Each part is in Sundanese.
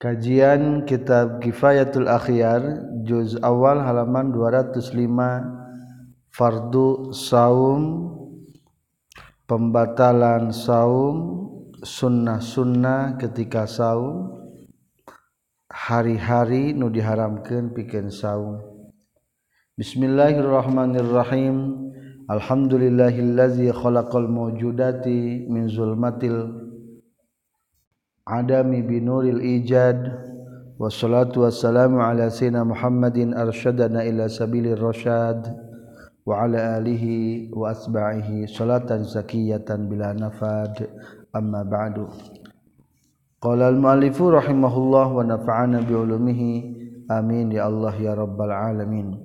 Kajian Kitab Kifayatul Akhyar juz awal halaman 205 Fardu saum pembatalan saum sunnah-sunnah ketika saum hari-hari nu diharamkan piken saum. Bismillahirrahmanirrahim. Alhamdulillahillazi khalaqal mawjudati min zulmatil adami binuril ijad. Wassalatu wassalamu ala sayyidina Muhammadin arsyadana ila sabilir rasyad wa ala alihi wa asba'ihi salatan zakiyatan bila nafad. Amma ba'du. Qala al muallifu rahimahullah wa nafa'ana bi ulumihi. Amin ya Allah ya rabbal alamin.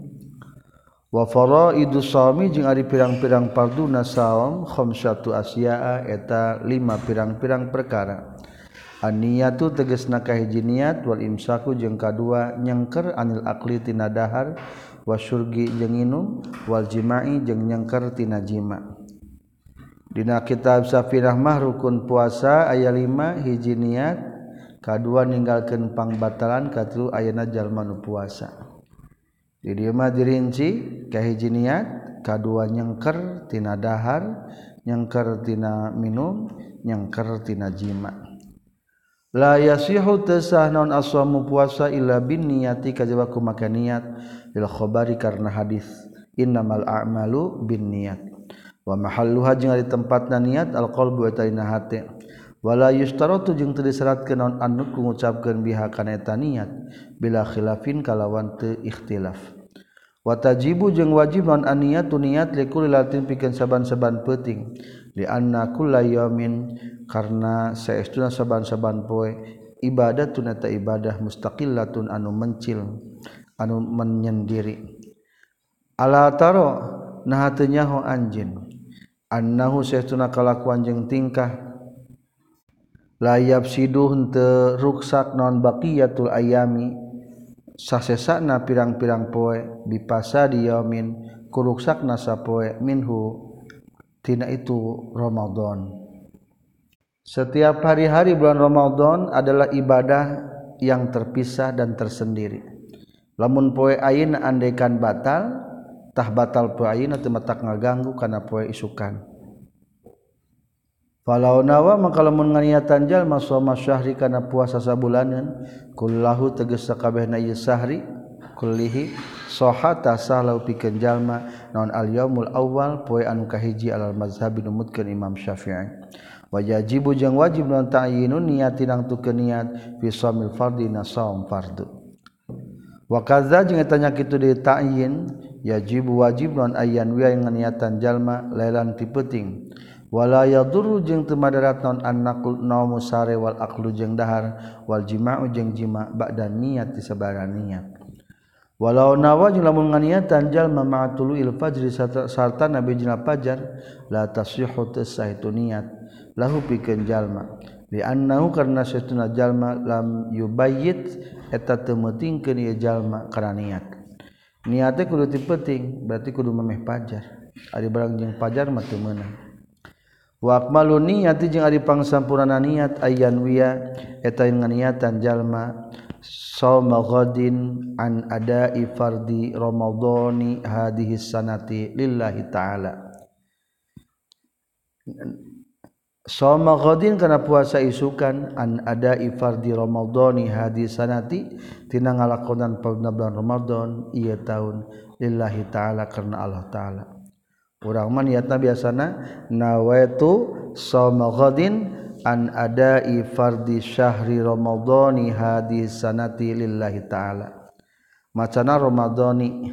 Wa faraidu sawmi jeung ari pirang-pirang parduna saum khamsatu asya'a eta lima pirang-pirang perkara aniatu teges nakahhiji niat wal imsaku jeung kadua nyengker anil akli tina dahar wasurgi jeung inum wal jima'i jeung nyengker tina jima. Dina kitab Safirah mah rukun puasa aya 5 hiji niat kadua ninggalkeun pangbatalan katilu ayana jalmanu puasa. Di dieu mah dirinci kahiji niat kadua nyengker tina dahar nyengker tina minum nyengker tina jima' la yasihu tesah non aswamu puasa illa bin niyati kajabaku maka niat lil khabari karena hadis innamal a'malu bin niat. Wa mahalluha jeung ari tempatna niat al qalbu wa taina hate wala yustaratu jeung teu disaratkeun naun annut ngucapkeun biha kana eta niat bila khilafin kalawan teu ikhtilaf. Wa tajibu jeung wajib naon aniatu niat likul latin pikeun saban-saban penting liannakullamin karena saestuna saban-saban poe ibadah tunata ibadah mustaqillatun anu mencil anu menyendiri. Ala taro nah hatunya anjin annahu saestuna kalakuan jeung tingkah. Layap siduh henteu ruksak non baqiyatul ayami sasesana pirang-pirang poe bipasa diyamin kuruksak nasa poe minhu minhutina itu Romadhon Setiap hari-hari bulan Ramadan adalah ibadah yang terpisah dan tersendiri. Lamun poe ayeuna andaikan batal, tah batal poe ayeuna teu matak ngaganggu kana poe isukan. Falau nawa maka lamun nganiatan jalma soma syahri kana puasa sabulanan kullahu tegas sakabehna ieu sahri kullihi soha tasah lau pikeun jalma naon al yaumul awal poe anu kahiji alal mazhabi numutkeun Imam Syafi'i. Wajibu jeung wajib non ta'yinun niat tinangtukeun niat fi shaumil fardhi na shaum fardu. Wa kadza jeung eta nya kitu di ta'yin yajibu wajib non ayyan wi niatan jalma lailan ti peuting. Wala yadurru jeung teu madarat naon annaqul naumu sare wal aqlu jeung dahar wal jima'u jeung jima' ba'da niat ti niat. walau nawa lamun nganiatan jalma ma'atulu il fajri sarta nabi jina fajar la tasyihu tasaitu niat lahu pikeun jalma. Li annahu karna satuna jalma lam yubayyit eta teu meutingkeun ieu jalma kana niat niate kudu ti penting berarti kudu memeh pajar ari barang jeung pajar mah teu meunang. Wa akmalu niyati jeung ari pangsampurna niat ayyan wiya eta nganiatan jalma sauma ghadin an ada'i fardi ramadhani hadhihi sanati lillahi ta'ala. Somadin karena puasa isukan an ada ifar di Romadhoni hadis sanati tina ngalakonan pada bulan Ramadan ia tahun lillahi ta'ala karena Allah ta'ala. Orang man niatna biasana nawaitu somadin an ada ifar di syahri Romadhoni hadis sanati lillahi ta'ala. Macana Romadhoni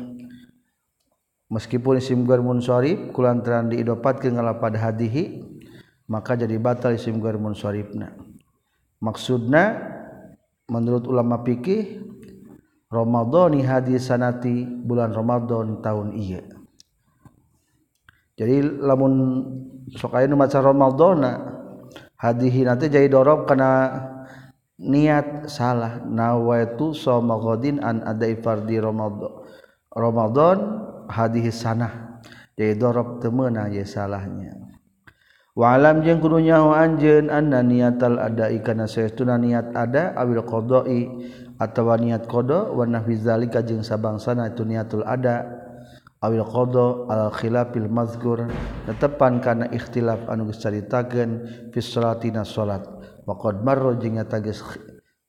meskipun isim garmun syarif kulantaran diidopatkeun ngalapad hadihi maka jadi batal isim ghair munsharifna. Maksudna menurut ulama fikih Ramadhani hadis sanati bulan Ramadan tahun iya jadi lamun sok aya maca Ramadhana hadihi nanti jadi dorob karena niat salah. Nawaitu somagodin an adai fardi Ramadan. Ramadan hadihi sanah. Jadi dorob temena ya salahnya. Walam jeung kudu nyaho anjeun anna niatal adai kana saestuna niat ada abil qada'i atawa niat qada wa nahwi zalika jeung sabangsana itu niatul ada' awil qada ala khilafil mazkur netepan kana ikhtilaf anu geus caritakeun fi sholatina salat. Wa qad marra jeung eta geus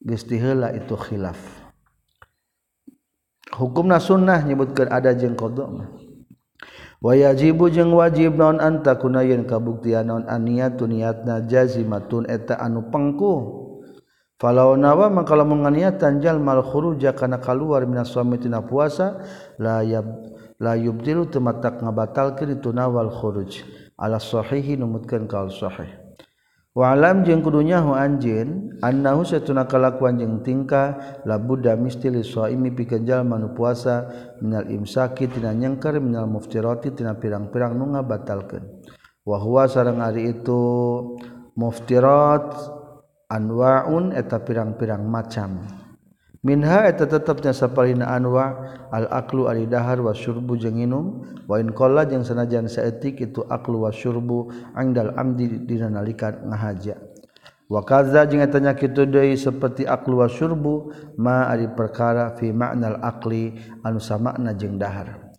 geus itu khilaf. Hukumna sunnah nyebutkeun ada jeung qada. Mah wa yajibu jeung wajib naon anta kunayeun kabuktian naon aniyatu niatna jazimatun eta anu pengku. Falau nawa maka lamun nganiatan jalma khuruja kana kaluar minas suami tina puasa la yab la yubdilu tematak ngabatalkeun itu nawal khuruj. Ala sahihi numutkeun kaul sahih. Wa alam jeung kudunya hu anjeun annahu satuna kalakuan jeung tingkah la budda mistili shaimi pikeun jalma nu puasa minal imsaki tina nyengker minal muftirati tina pirang-pirang nu ngabatalkeun. Wa huwa sareng ari itu muftirat anwaun eta pirang-pirang macam. minha eta tetepnya sapalina anwa al-aklu ari dahar wa syurbu jeung nginum wa in qalla jeung sanajan saeutik itu aklu wa syurbu angdal amdi dina nalika ngahaja. Wa kadza jeung eta nya kitu deui saperti aklu wa syurbu ma ari perkara fi ma'nal akli anu samakna jeung dahar.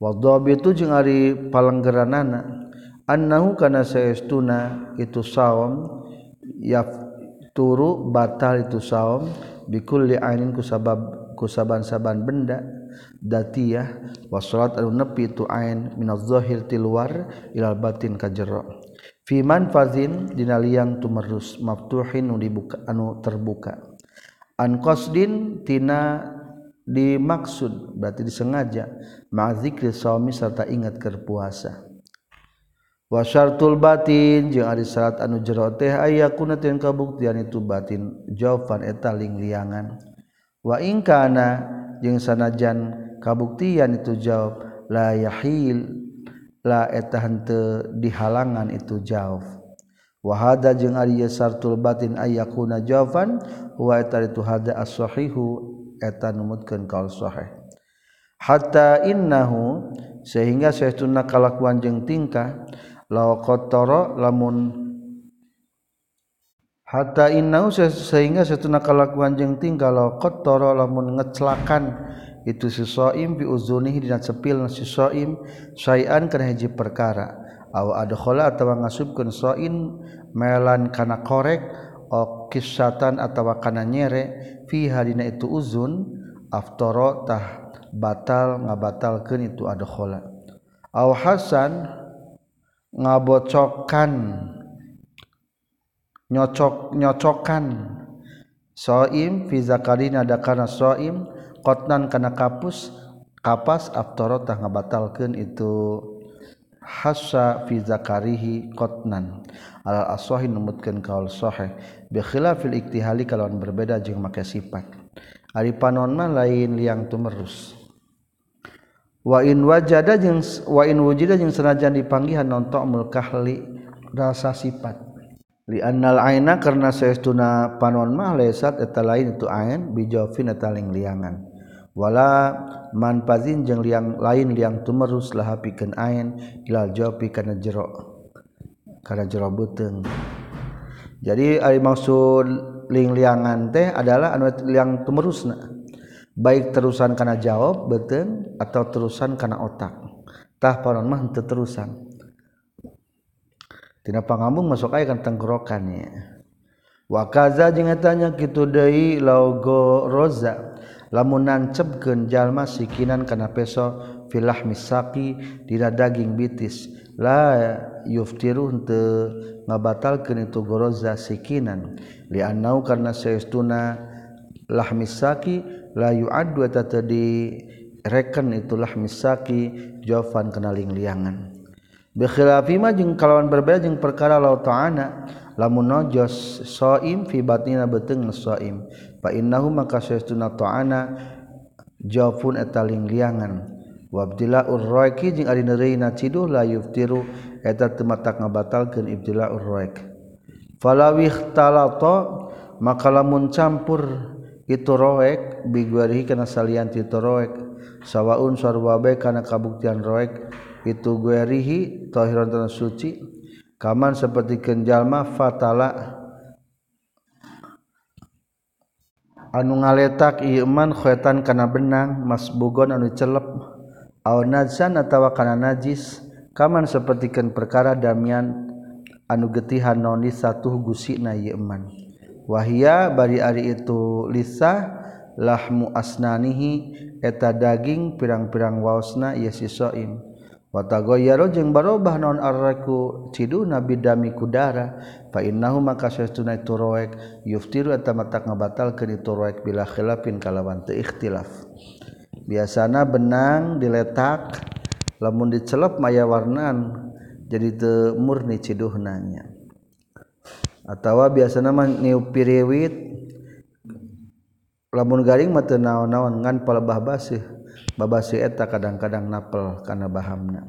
Wa dhabitu jeung ari palenggeranana annahu kana saestuna itu saum yaf turu batal itu saum bikul ku sabab ku saban-saban benda datiyah wa salat anu nepi tu ain minaz zahir ti luar ilal batin ka jero. Fi manfazin dina liang tumerus maftuhin nu dibuka anu terbuka. An qasdin tina dimaksud berarti disengaja ma'zikri saumi serta ingat ke puasa. wasartul batin jeung ari syarat anu jero teh aya kuna teh kabuktian itu batin jawaban eta lingliangan wa in kana jeung sanajan kabuktian itu jawab la yahil la eta henteu dihalangan itu jawab. Wa hada jeung ari syartul batin aya kuna jawaban wa eta itu hada as-sahihu eta numutkeun kaul sahih. Hatta innahu sehingga saestuna kalakuan jeung tingkah lakottoro lamun hatta innau sehingga setuna kalakuan jeung tinggal lakottoro lamun ngecelakan itu si soim bi uzunih dina cepil si soim sayan kana hiji perkara. Aw adkhala atawa ngasubkeun soin melan kana korek o kisatan atawa kana nyere fi hadina itu uzun aftoro tah batal ngabatalkeun itu adkhala. Aw hasan ngabocokan nyocok nyocokan soim fi zakarina da kana soim qatnan kana kapus kapas aftara tah ngabatalkeun itu. Hasa fi zakarihi qatnan. Al aswahi numutkeun kaul sahih. Bi khilafil iktihali kalawan berbeda jeung make sifat. Ari panon mah lain liang tumerus. Wa wajada wa wujida jeung senajan dipanggihan nontok mulkahli rasa sifat. Li annal aina karena saestuna panon mah lesat eta lain itu ain bijofin eta ling liangan. Wala manpazin jeung liang lain liang tumerus lah pikeun ain ilal jopi kana jero kana jero beuteung jadi ari maksud ling liangan teh adalah anu liang tumerusna baik terusan karena jawab beten atau terusan karena otaktah panon mah terusan. Tidak pangambung masuk air kan tenggorokannya wakaza jeung tanya kitu deui laugo roza. Lamun nancepkeun jalma sikinan kana peso filah misaki dina daging bitis. La yuftiru henteu ngabatalkeun itu goroza sikinan. Liannau karna saestuna lahmisaki layu adu tadi reken itulah misaki jawaban kenaling liangan bikhilafi ma jeung kalawan berbeda jeung perkara laut ta'ana lamun najos shaim fi batina beteung shaim fa innahu maka saytuna ta'ana jawabun eta ling liangan wabdila urraiki jeung ari neureuna ciduh la yuftiru eta teu matak ngabatalkeun ibtila urraik falawih talata maka lamun campur itu roek biguarihi kana salian ti roek. Sawaun sarwabe kana kabuktian roek. Itu guerihi tahiran tanah suci. Kaman seperti kenjalma fatala. Anu ngaletak ieu man khoetan kana benang masbugon anu celep. Aw nazan atawa kana najis. Kaman sapertikeun perkara damian anu getihan noni satu gusina ieu iman wahia bari ari itu lisah lahmu asnanihi eta daging pirang-pirang waosna Yesus soim. Watagoyaro jeung barobah non arraku cidu nabi dami kudara fa innahu maka sesuna itu roek yuftiru eta matak ngabatalkeun itu roek bila khilafin kalawan teu ikhtilaf. Biasana benang diletak lamun dicelep maya warnaan jadi teu murni ciduhnanya atawa biasa nama niupiriwit lamun garing mata naon-naon ngan palebah basih babasi eta kadang-kadang napel karena bahamna.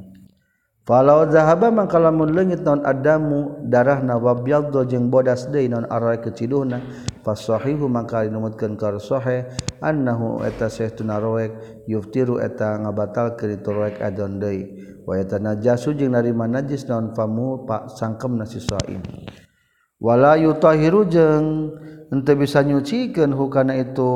Falau zahaba mangka lamun leungit naon adamu darah nawabyaddo jeung bodas deui naon arai keciduhna. Fasahihu mangka numutkeun ka sahih annahu eta sahtuna roek yuftiru eta ngabatalkeun itu roek adon deui. Wa eta najasu jeung narima najis naon famu pak sangkem nasi saim. Wala yutahiru jeung henteu bisa nyucikeun hukana itu.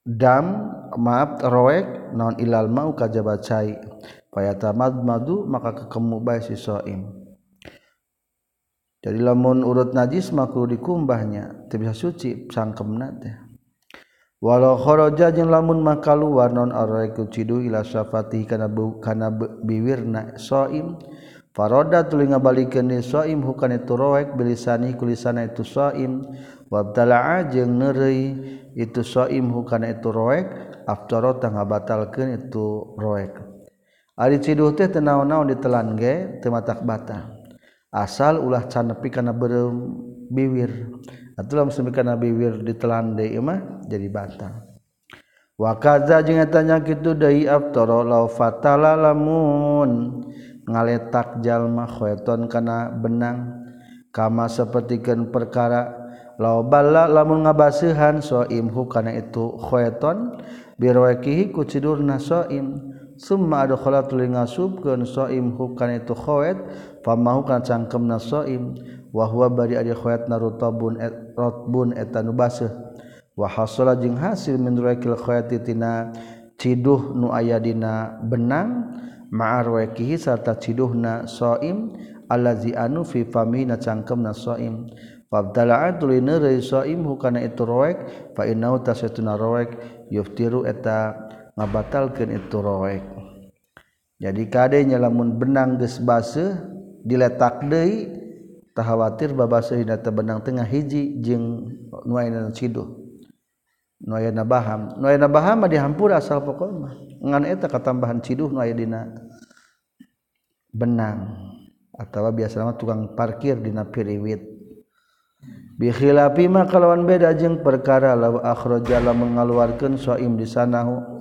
Dam maaf roek non ilal mau kajabat cai paya tamad madu maka kekemu bae si soim. Jadi lamun urut najis makruh dikumbahnya. Teu bisa suci sangkemna teh walau kharaja jeung lamun maka luar non arek cidu ila syafati kana kana biwirna soim faroda tuli ngabalikeun ni saim hukana itu roek bilisani kulisana itu shaim wabtala'a jeung neureuy itu saim hukana itu roek aftara tangga ngabatalkeun itu roek. Ari ciduh teh teu naon-naon ditelan ge teu matak bata asal ulah can nepi kana beureum biwir. Atuh lamun sampe kana biwir ditelan deui mah jadi batal wa kadza jeung eta nya kitu deui aftara law fatala lamun. ngaletak jalma khoeton kana benang. Kama sapertikeun perkara la lamun ngabaseuhan soimhu kana itu khoeton birwakihi ku cidurna soim. Summa adkhala li ngasubkeun soimhu kana itu khoet pamahu kana cangkemna soim. Wa huwa bari adi khoet narutabun et, rotbun etanu baseuh. Wa hasala jeung hasil min rwakil khoeti tina ciduh nu aya dina benang. ma'arwakihi sarta ciduhna soim allazi anu fi famina cangkemna soim. Fabdala'at tuluy neureui soim hukana itu roek fa innau tasatuna roek yuftiru eta ngabatalkeun itu roek. Jadi kadenya lamun benang geus baseuh diletak deui tah khawatir babaseuh teh benang tengah hiji jeung nu aya ciduh. na Baham na Bahama dihampura asal pokokmah ngan eta katambahan ciduh nu aya dina benang. Atawa biasa mah tukang parkir dina piriwit. Bikhilafi ma kalawan beda jeung perkara law akhraja la mengeluarkeun shaim di sanahu.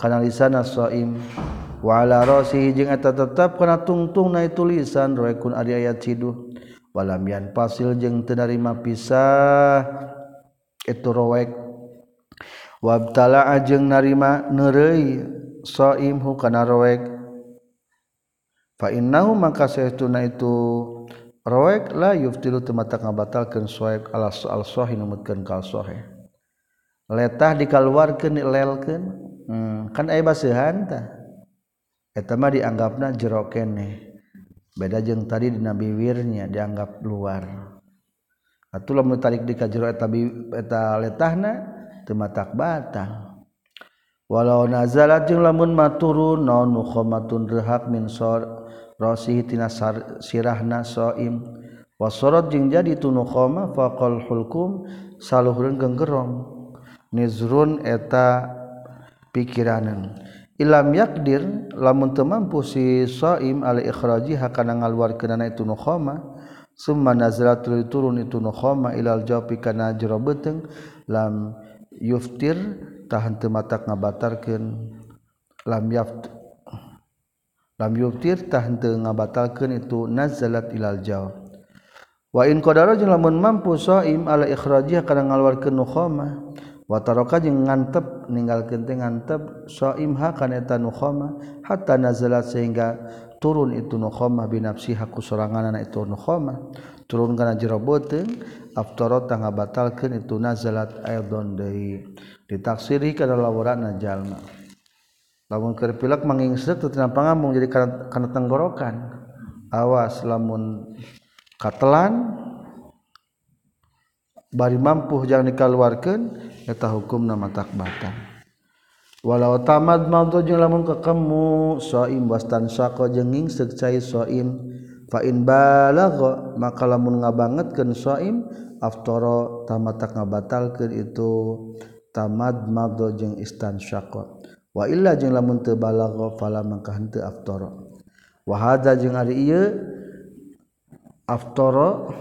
Kana lisana shaim wa ala rasihi jeung eta tetep kana tungtung na tulisan roekun ari aya ciduh. Walam yan pasil jeung teu narima pisah. Itu roek wabtala ajeng narima nerei soimhu kana roek fa innahu maka saytuna itu roek la yuftilu temata ngabatalkeun soek ala soal sahih numutkeun kal sahih letah dikaluarkeun lelkeun hmm. kan aya baseuhan tah. Eta mah dianggapna jero keneh. Beda jeung tadi dina biwirnya dianggap luar. Atuh lamun tarik di kajero eta eta letahna tematak batal walau nazalat jeung lamun maturun naon mukhamatun rehak min sor rasihi tina sirahna soim. Wasorot jeung jadi tu nukhama faqal hulkum saluhreun genggerong. Nizrun eta pikiranan ilam yakdir lamun teu mampu si soim al ikhraji hakana ngaluarkeunana itu nukhama summa nazalat turun itu nukhama ilal jawfi kana jero beteng lam yuftir tahan temata ngabatarkan lam yaft lam yuftir tahan te ngabatalkan itu nazalat ilal jaw. Wa in qadara jeung lamun mampu shaim ala ikhrajih kana ngaluarkeun nukhama wa taraka jeung ngantep ninggalkeun teh ngantep shaim ha kana eta nukhama hatta nazalat sehingga turun itu nukhama binafsiha ku soranganna itu nukhama turun kana jero beuteung aftara tangga batalkeun itu nazalat aidon deui. Ditaksiri kana lawuranna jalma lamun keur pilek manging seuk teu pangamung jadi kana kana tenggorokan awas lamun katelan bari mampu jangan dikaluarkan eta hukum nama tak batang walau tamad mampu jeung lamun kekemu soim bastan sako jenging sekcai soim. fain balagha maka lamun ngabangetkeun shaim aftara tamatak ngabatalkeun itu tamad madho jeung istansyaqa wa illa jeung lamun teu balagha fala mangka henteu aftara. Wa hadza jeung ari ieu aftara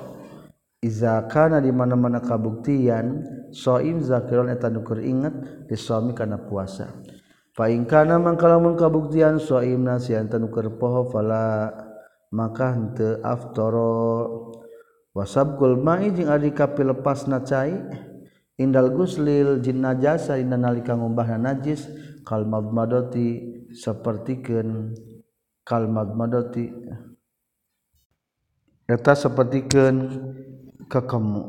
iza kana di mana-mana kabuktian shaim zakiron eta nukur inget di suami kana puasa. Fa in kana mangka lamun kabuktian shaim nasian nukur poho fala maka hente aftoro wasabkul ma'i jeung kapi lepas cai. Indal guslil jin najasa inna nalika ngumbahna najis. Kal madmadoti sapertikeun kal madmadoti. Eta sapertikeun kekemu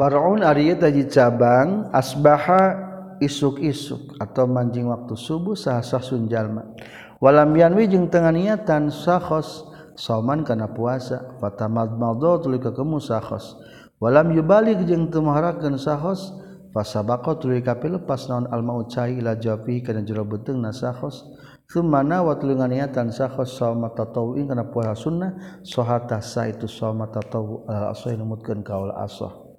Paraun Arya taji cabang asbaha isuk-isuk atau manjing waktu subuh sah-sah sunjalma. walam yanwi jeung tengah niatan sahos sauman kana puasa. Fatamad maddo tuluy ka kemu sahos walam yubalik jeung teu maharakeun sahos fasabaqa tuluy ka pilepas naon al maut cai ila jafi kana jero beuteungna sahos sumana wa tuluy nganiatan sahos sauma tatawuin kana puasa sunnah sahata eh, sa itu sauma tatawu al asah numutkeun kaul asah.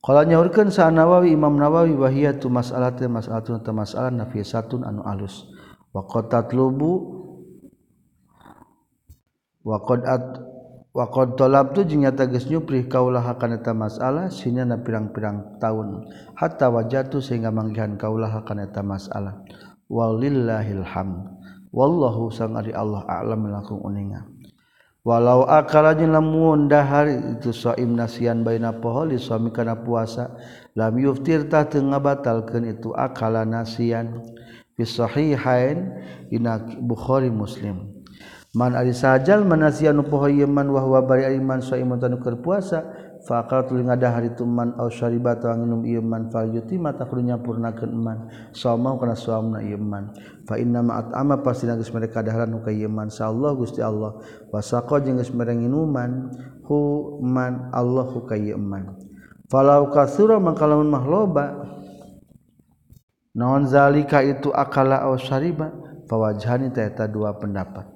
Kalau nyahurkan sah Nawawi Imam Nawawi wahiyatu masalah mas'alatun tamasalah nafiyatun anu alus. waqad tatlubu waqad at waqad talabtu jeung nyata geus nyuprih kaulah akan eta masalah sinyana pirang-pirang taun. Hatta wajatu sehingga manggihan kaulah akan eta masalah. Walillahil hamd. Wallahu sang ari Allah a'lam lakum uninga. Walau akala jeung lamun dahar itu shaim nasian baina poho li suami kana puasa lam yuftir tah teu ngabatalkeun itu akala nasian. bisahihain dina Bukhari Muslim. Man ari sajal manasian poho ieu man wa huwa bari ari man saimun tanu keur puasa fa aqaltu lingadah hari tu man au syariba tu nginum ieu man fal yuti mata kudu nyampurnakeun man. Saumau kana saumna ieu man. Fa inna ma at'ama pasina geus mereka dahran ka ieu man. Insyaallah Gusti Allah. Wasaqa jeung geus mere nginuman hu man Allahu ka ieu man. Falau kasura mangkalamun mahloba naonzalika itu akala ausariba fawajhani taeta dua pendapat.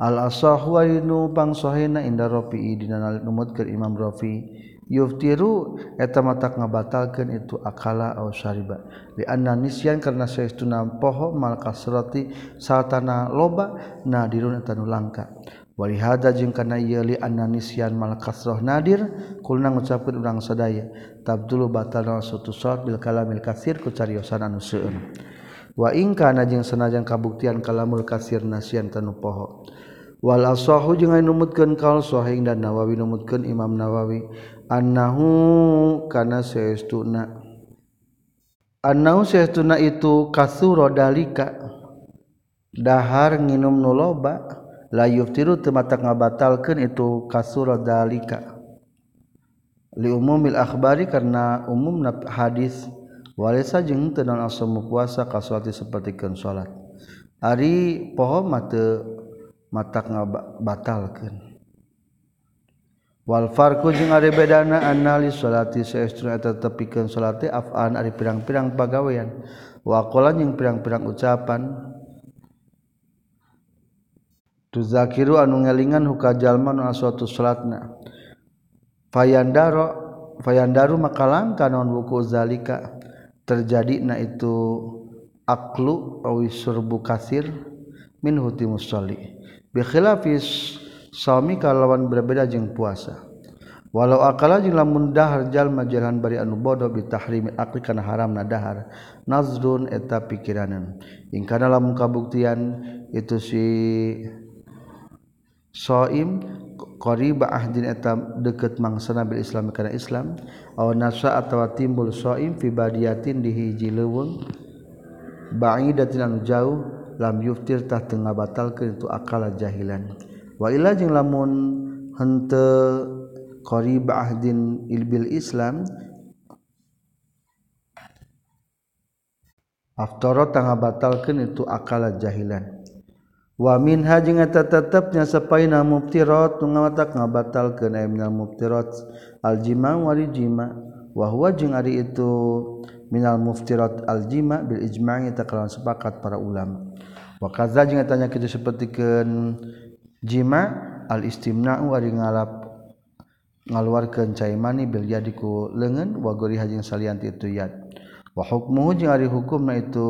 Al asahwa yunu pang sahina inda rafi'i dina numutkeun Imam Rafi' yuftiru eta mata ngabatalkeun itu akala ausariba li anna nisyan karna saestuna poho mal kasrati satana loba nadirun eta nu langka. walihada jeung kana yeli ananisian mal kasroh nadir kulna ngucapkeun urang sadaya tabdulu batal satu shot bil kalamil kasir ku cariosan anu seueur. Wa ing kana jeung sanajan kabuktian kalamul kasir nasian tanu poho. Wal asahu jeung numutkeun kaul sahih dan Nawawi numutkeun Imam Nawawi annahu kana saestuna. Annahu saestuna itu kasuro dalika dahar nginum nu loba. layuf tiru temata ngabatalkan itu kasur dalika. Li umumil akhbari karena umum hadis. Walesa jeung teu naon asum puasa kasuati sapertikeun salat ari poho mata matak ngabatalkeun wal farqu jeung ari bedana annali salati saestuna eta tepikeun salate afan ari pirang-pirang pagawean. Wa qolan jeung pirang-pirang ucapan. tuzakiru anu ngelingan huka jalma nu aswatu salatna fayandaro fayandaru makalang non buku zalika. Terjadi na itu aklu awi surbu kasir min huti musalli. Bi khilafis sami kalawan berbeda jeung puasa. Walau akala jeung lamun dahar jalma jalan bari anu bodoh bi tahrimi akli kana dahar nazrun eta pikiranan ingkana lamun kabuktian itu si soim qariba ahdin eta deket mangsa nabil Islam kana Islam. Aw nasa atawa timbul soim fi badiyatin di hiji leuweung. Ba'idatin anu jauh lam yuftir tah teu ngabatalkeun itu akala jahilan. Wa illa jeung lamun henteu qariba ahdin ilbil Islam aftara tengah batalkan itu akala jahilan. wamin hajing eta tetepnya sapaina muftirat ngawata ngabatal ke naimna muftirot aljima wali jima wahwa jeung ari itu minal muftirat aljima bil ijma'i takalawan sepakat para ulama. Wa kadza jeung tanya kitu sapertikeun jima al istimna'u ari ngalap ngaluarkeun cai mani bil yadi ku leungeun wa gori hajing salian itu yad. Wa hukmuhu jeung ari hukumna itu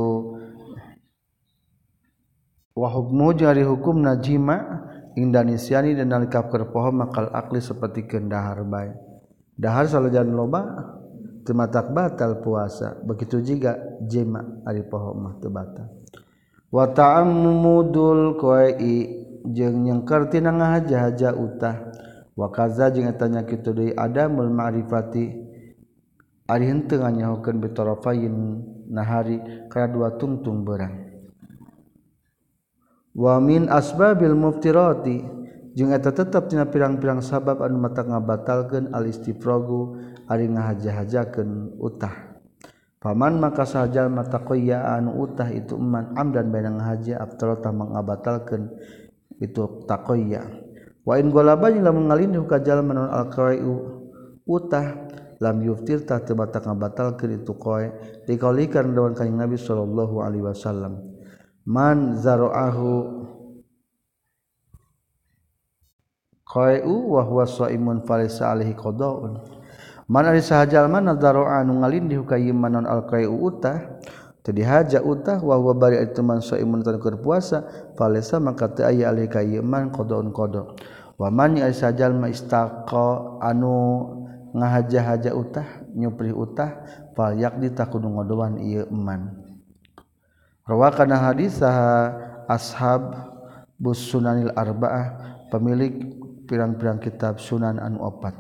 wa hukmuhu jeung ari hukumna jima indanisyani dan nalika keur poho makal akli seperti kendahar bae. Dahar salajan loba teu matak batal puasa. Begitu juga jima ari poho mah teu batal. Wa ta'ammudul qai'i jeung nyengker tina ngahaja-haja utah. Wa kaza jeung eta nya kitu deui adamul ma'rifati ari henteu nganyahokeun bitarafayin nahari kana dua tungtung berang wamin asbabil muftiroti jeung eta tetep tina pirang-pirang sabab anu mata ngabatalkeun alistiprogu ari ngahaja-hajakeun utah. Paman maka sahajal mata qoya anu utah itu eman amdan bana ngahaja aftarota mengabatalkeun itu taqoya wa in golaba jeung lamun ngalindih ka manun al qayyu utah lam yuftir ta teu ngabatalkeun itu qoe dikaulikeun dawan kanjing Nabi sallallahu alaihi wasallam. man zaroahu qai'u wa huwa shaimun falisa alaihi qadaun. Man ari sahajal man zaroa anu ngalindih ka manon al qai'u utah teu dihaja utah wa huwa bari itu man shaimun tan keur puasa falisa maka teu aya alaihi ka iman qadaun qada wa man ari sahajal ma istaqa anu ngahaja-haja utah nyupri utah fal yakdi takudu ngodoan ieu iman Rawakana hadis saha ashab bus sunanil arba'ah pemilik pirang-pirang kitab sunan anu opat.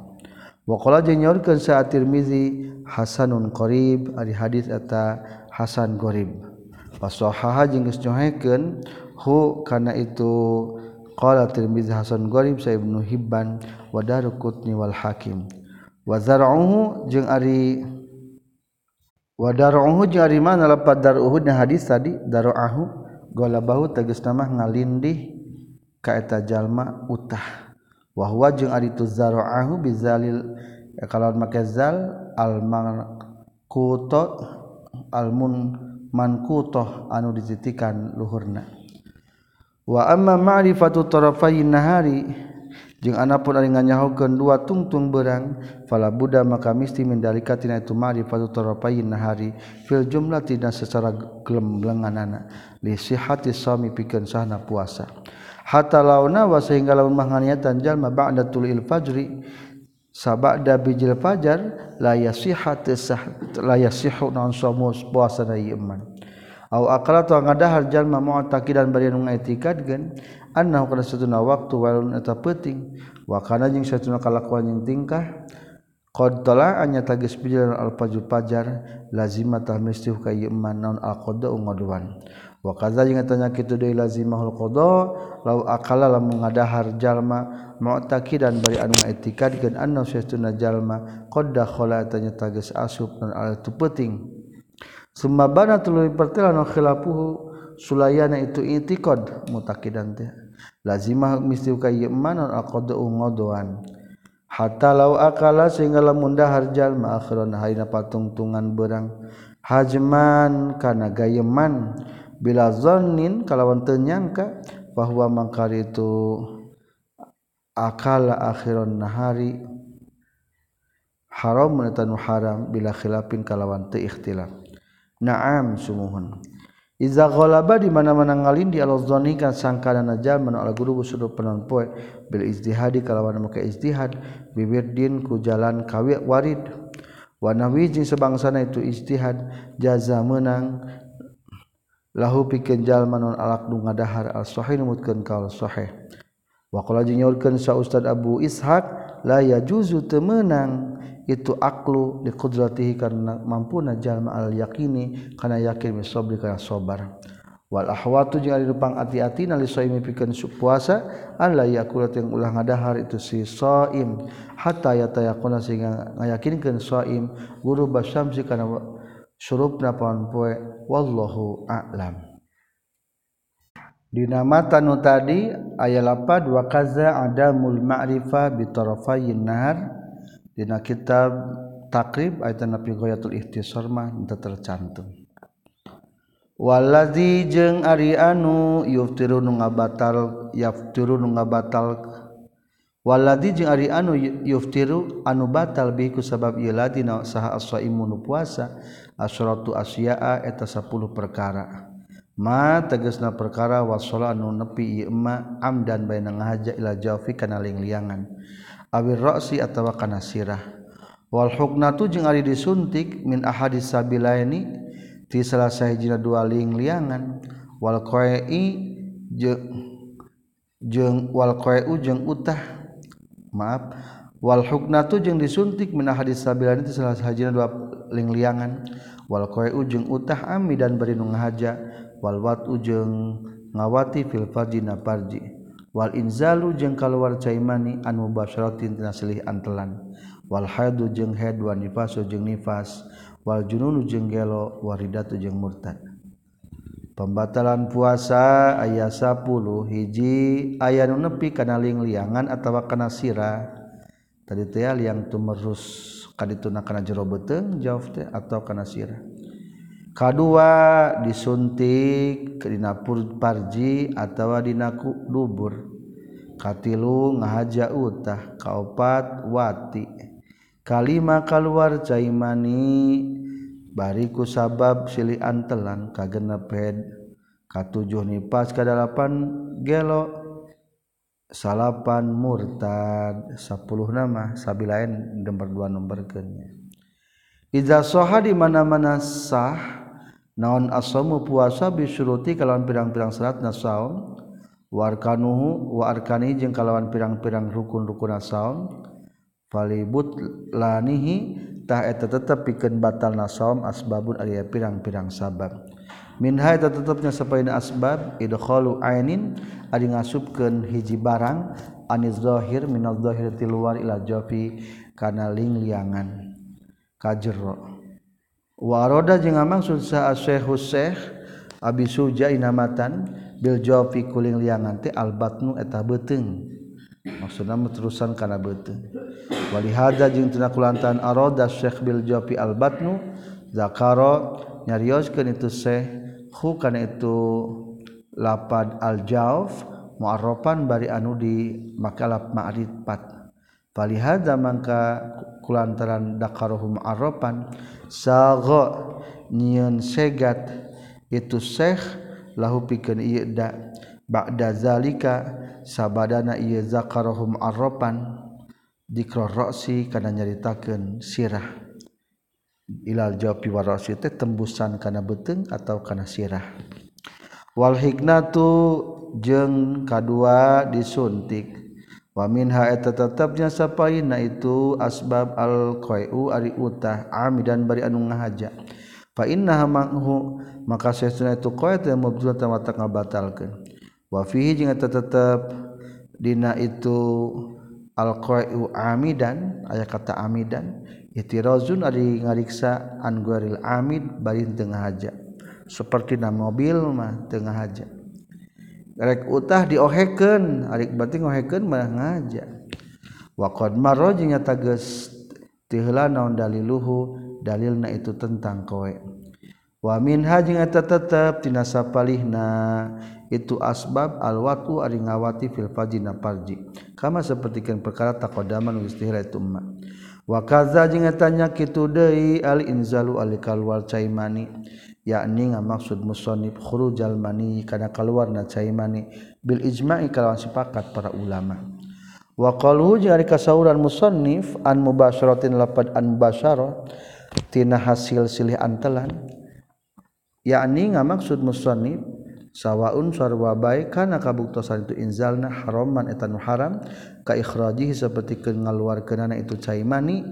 Waqala jeung nyaurkeun sa Tirmizi hasanun qarib ari hadis eta hasan qarib. Wasahaha jeung geus nyohekeun hu kana itu qala Tirmizi hasan qarib sa Ibnu Hibban wa Darqutni wal Hakim. Wa zar'uhu jeung ari wadaruhu jeung ari mana lapat daruhu na hadis tadi daruahu golabahu tegas nama ngalindih ka eta jalma utah. Wa huwa jeung ari tu zaruahu bizalil kalawan make zal al manquto al mun anu dititikan luhurna. Wa amma ma'rifatu tarafayn nahari anakpun nyahukan dua tungtung berang fala Buddha maka misti mendalikatina itu mari patutorpain nahari fil jumlah tidak secara gelemblengan anak lisi hati suami pikeun sahna puasa. Hatta launa wa sehingga laun mahaniatan jalma ba'da tulil fajri sabada bijil fajar la yasihat la yasihu non somus puasa na iman aw aqala tu ngadahar jalma mu'taqidan bari nu ngaitikadkeun annahu kana satuna waktu walun eta peuting. Wa kana jeung satuna kalakuan jeung tingkah. Qad tala'anya tagis pijiran al fajr fajar lazima tah mesti ka ieu naon al qada ngaduan. Wa kadza jeung eta nya kitu deui lazimahul qada law akala lamun ngadahar jalma mu'taqidan bari anu etikadkeun anna satuna jalma qad dakhala tanya tagis asub dan al tu peuting. Summa bana tuluy pertelan khilafuhu sulayana itu i'tiqad mutaqidan teh. Lazimah mesti ka ieu man aqadu ngodoan. Hatta law akala sehingga lamun dahar jalma akhiran hayna patungtungan berang. Hajman kana gayeman bila zannin kalawan teu nyangka bahwa mangkar itu akala akhiron nahari. Haram menetanu haram bila khilafin kalawan teu ikhtilaf. Na'am sumuhun Iza ghalaba di mana-mana ngalindi al-zani kan sangkana jalma ala guru sudu penon poe. Bil izdihadi kalawan make izdihad biwirdin ku jalan kawi warid. Wa nawi jeung sebangsana itu izdihad jaza menang. Lahu pikeun jalma non alaq nu ngadahar al-sahih numutkeun kaul sahih wa qala jeung nyaurkeun sa ustad Abu Ishaq la yajuzu temenang. itu aklu di kudratihi karena mampu najal al yakini karena yakin misobri karena sobar wal ahwatu jeung ari rupang ati-ati nali soimi pikeun puasa alla yakulat yang ulah ngadahar itu si soim hatta yatayakuna sehingga ngayakinkan soim guru basyamsi karena surupna paon poe wallahu a'lam. Dina mata nu tadi ayat lapa dua kaza adamul ma'rifah bi nahar dina kitab takrib ayat nabi ghayatul ikhtisar mah teu tercantum. Waladzi jeung ari anu yuftiru nu ngabatal yaftiru nu ngabatal. Waladzi jeung ari anu yuftiru anu batal bi ku sabab ieu ladina saha as-shaimu nu puasa asyratu asyaa eta 10 perkara. Ma tegasna perkara wasala anu nepi ieu emma amdan baina ngahaja ila jawfi kana liangan awir roksi atau kana sirah. Wal huknatu jeung ari disuntik min ahadis sabilaini ti salah sahijina dua ling liangan. Wal qai jeung wal qai jeung utah. Maaf. Wal huknatu jeung disuntik min ahadis sabilaini ti salah sahijina dua ling liangan. Wal qai jeung utah ami dan berinung haja. Walwat wal wat ngawati fil farji na farji. Wal inzalu jeung kaluar caimani an mubasharatin tina silih antelan. Wal haidu jeung haid wa jeung nifas. Wal jununu jeung gelo waridatu jeung murtad. Pembatalan puasa ayat 10 hiji aya nu nepi kana liang-liangan atawa kana sira. Tadi teh liang tumerus kadituna kana jero beuteung jawab teh atau kana sira. Kadua disuntik dina parji atawa dinaku dubur katilu ngahaja utah kaopat wati. Kalima kaluar caimani bariku sabab silih antelan kagenep head katujuh nipas kedalapan gelo salapan murtad. Sepuluh nama sabilain nomor dua nomor kenya Iza soha di mana-mana sah naon asomu puasa bisuruti kalawan pirang-pirang syarat nasaum warkanuhu wa arkani jeung kalawan pirang-pirang rukun-rukun nasaum falibut lanihi tah eta tetep pikeun batal nasaum asbabun ari pirang-pirang sabab. Minha eta tetepnya sapaina asbab idkhalu ainin ari ngasupkeun hiji barang aniz zahir minadh zahir tiluar ila jafi kana lingliangan kajero. Waroda jeung maksud saat Syekh Husyekh Abi Suja inamatan bil jawabi kuling liangan teh albatnu eta beteng maksudna terusan kana beuteung wali hadza jeung tina kulantan aroda Syekh bil jopi al batnu zakaro nyarioskeun itu Syekh hu kana itu lapad al jauf mu'arrafan bari anu di makalap ma'rifat palihada mangka kulantaran dakarohum arropan sago nyieun segat itu syekh lahu pikeun ieu da ba'da zalika sabadana ieu zakarohum arropan dikra roksi kana nyaritakeun sirah. Ilal jawab warosi teh tembusan kana beteng atau kana sirah. Wal hiknatu jeung kadua disuntik. waminha eta tetapnya sapaina itu asbab alqau ari utah ami dan bari anu ngahaja fa innaha manghu maka sesuna itu qait yang mabdul tamata ngabatalkeun wa fihi jeung eta tetep dina itu alqau amidan aya kata amidan itirazun ari ngariksa an guaril amid bari tengah haja. seperti na mobil mah tengah haja. rek utah diohekeun arik berarti ngoheken mah ngaja. Wa qad marra jeung nyata geus tiheula naon daliluhu dalilna itu tentang kowe. Wa minha jeung eta tetep tina sapalihna itu asbab alwatu ari ngawati fil fajina parji kama sapertikeun perkara taqaddaman geus tihla itu umma wa kaza jeung eta nya kitu deui al inzalu alikal kalwal caimani yakni ngamaksud musonib khurujal mani kana kaluarna cai mani. Bil ijma'i kalawan sepakat para ulama. Wa qaluhu jeung ari kasauran musannif an mubasyaratin lapad an mubasyarah tina hasil silih antelan yakni ngamaksud musannif sawaun sarwa baik kana kabuktosan itu inzalna haraman eta nu haram ka ikhrajihi saperti ngaluarkeunana itu cai mani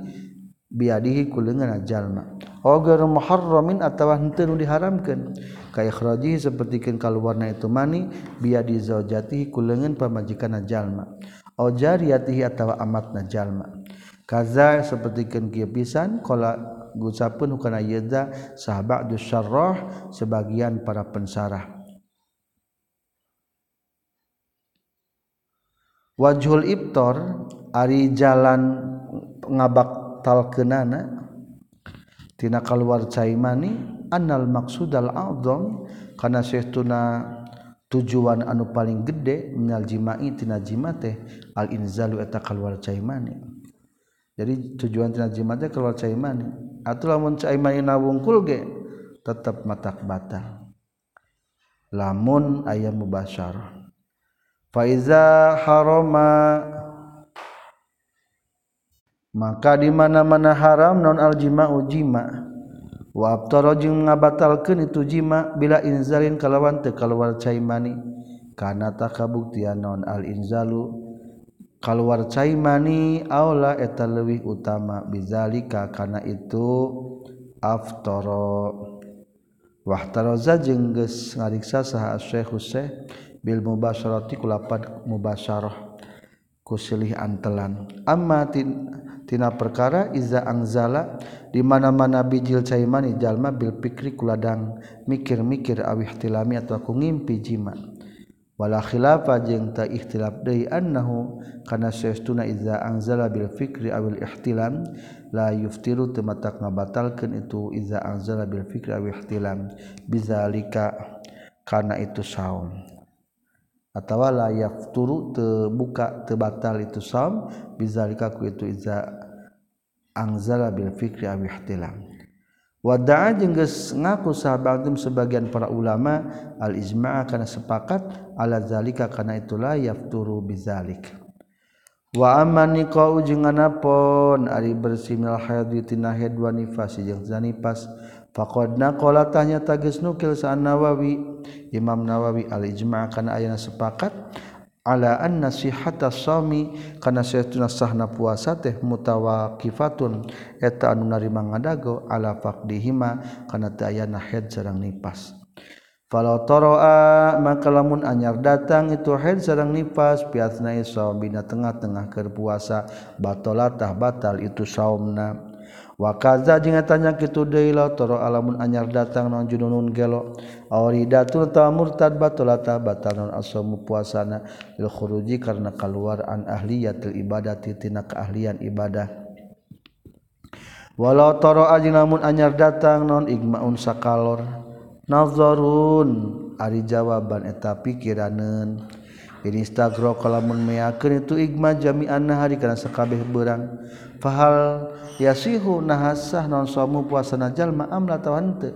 biadihi kulengan jalma oger muharramin atawa henteu diharamkeun. Ka ikhraji sapertikeun kaluarna itu mani biadi zaujatihi kulengan pamajikanna jalma au jariyatihi atawa amatna jalma kaza sapertikeun kieu pisan qala gucapkeun hukana yeda sahabat syarrah sebagian para pensarah. Wajhul ibtor ari jalan ngabak talkenana tina keluar caimani maksud al adzam kana saytuna tujuan anu paling gede minal jima'i tina jima teh al inzalu eta keluar caimani. Jadi tujuan tina jima teh keluar caimani. Atuh lamun caimani nawungkul ge tetap matak batal. Lamun aya mubasyarah. Fa iza harama maka dimana-mana haram non aljima ujima. Watarojng ngabatalkan itu jima bila inzalin kalawan tekalwar caimani. Karena tak kabuktian non al-inzalu cai caimani aula eta leuwih utama. Bizalika kana itu aftara wahtaroza jeung geus ngariksa saha Syekh Husain bil mubasyarati kulapan mubasyarah kusilih antelan. Amatin tina perkara iza angzala di mana-mana bijil caimani jalma bil pikri kuladang mikir-mikir awih tilami atau aku ngimpi jima. Wala khilafa jeung ta ikhtilaf deui annahu kana saestuna iza angzala bil fikri awil ihtilam la yuftiru tematak ngabatalkeun itu iza angzala bil fikri awil ihtilam. Bizalika kana itu saum atawa la yafturu tebuka tebatal itu saum bizalika ku itu iza angzala bil fikri aw ihtilam wada'a jeung geus ngaku sahabat sebagian para ulama al ijma' kana sepakat ala zalika kana itulah yafturu bizalik. Wa amani qau jeung anapon ari bersih minal hayat wa nifas jeung zanifas faqad naqala tanya tagis nukil sa Nawawi. Imam Nawawi al ijma' kana ayana sepakat nasihami karena saya sahna puasa teh mutawa kifatun eta anu narima ngadago ala faqdihima kana daya head sarang nipas. Falau toroa maka lamun anyar datang itu head sarang nipas. Piatna saum bina tengah-tengah keur puasa batal itu saumna wakaza jeung tanya kitu deui la tara alamun anyar datang naon jununun gelo. Auridatul ta murtad batulata batalon asamu puasana. Lil khuruji karena kaluar an ahliyatil ibadati tina keahlian ibadah. Walau toro aji lamun anyar datang non igmaun sakalor. Nazarun ari jawaban eta pikiranen. Ini stagro kalamun meyakin itu igma jami'an hari karena sekabeh berang. fahal yasihu nahasah non somu puasa najal ma'am latawan te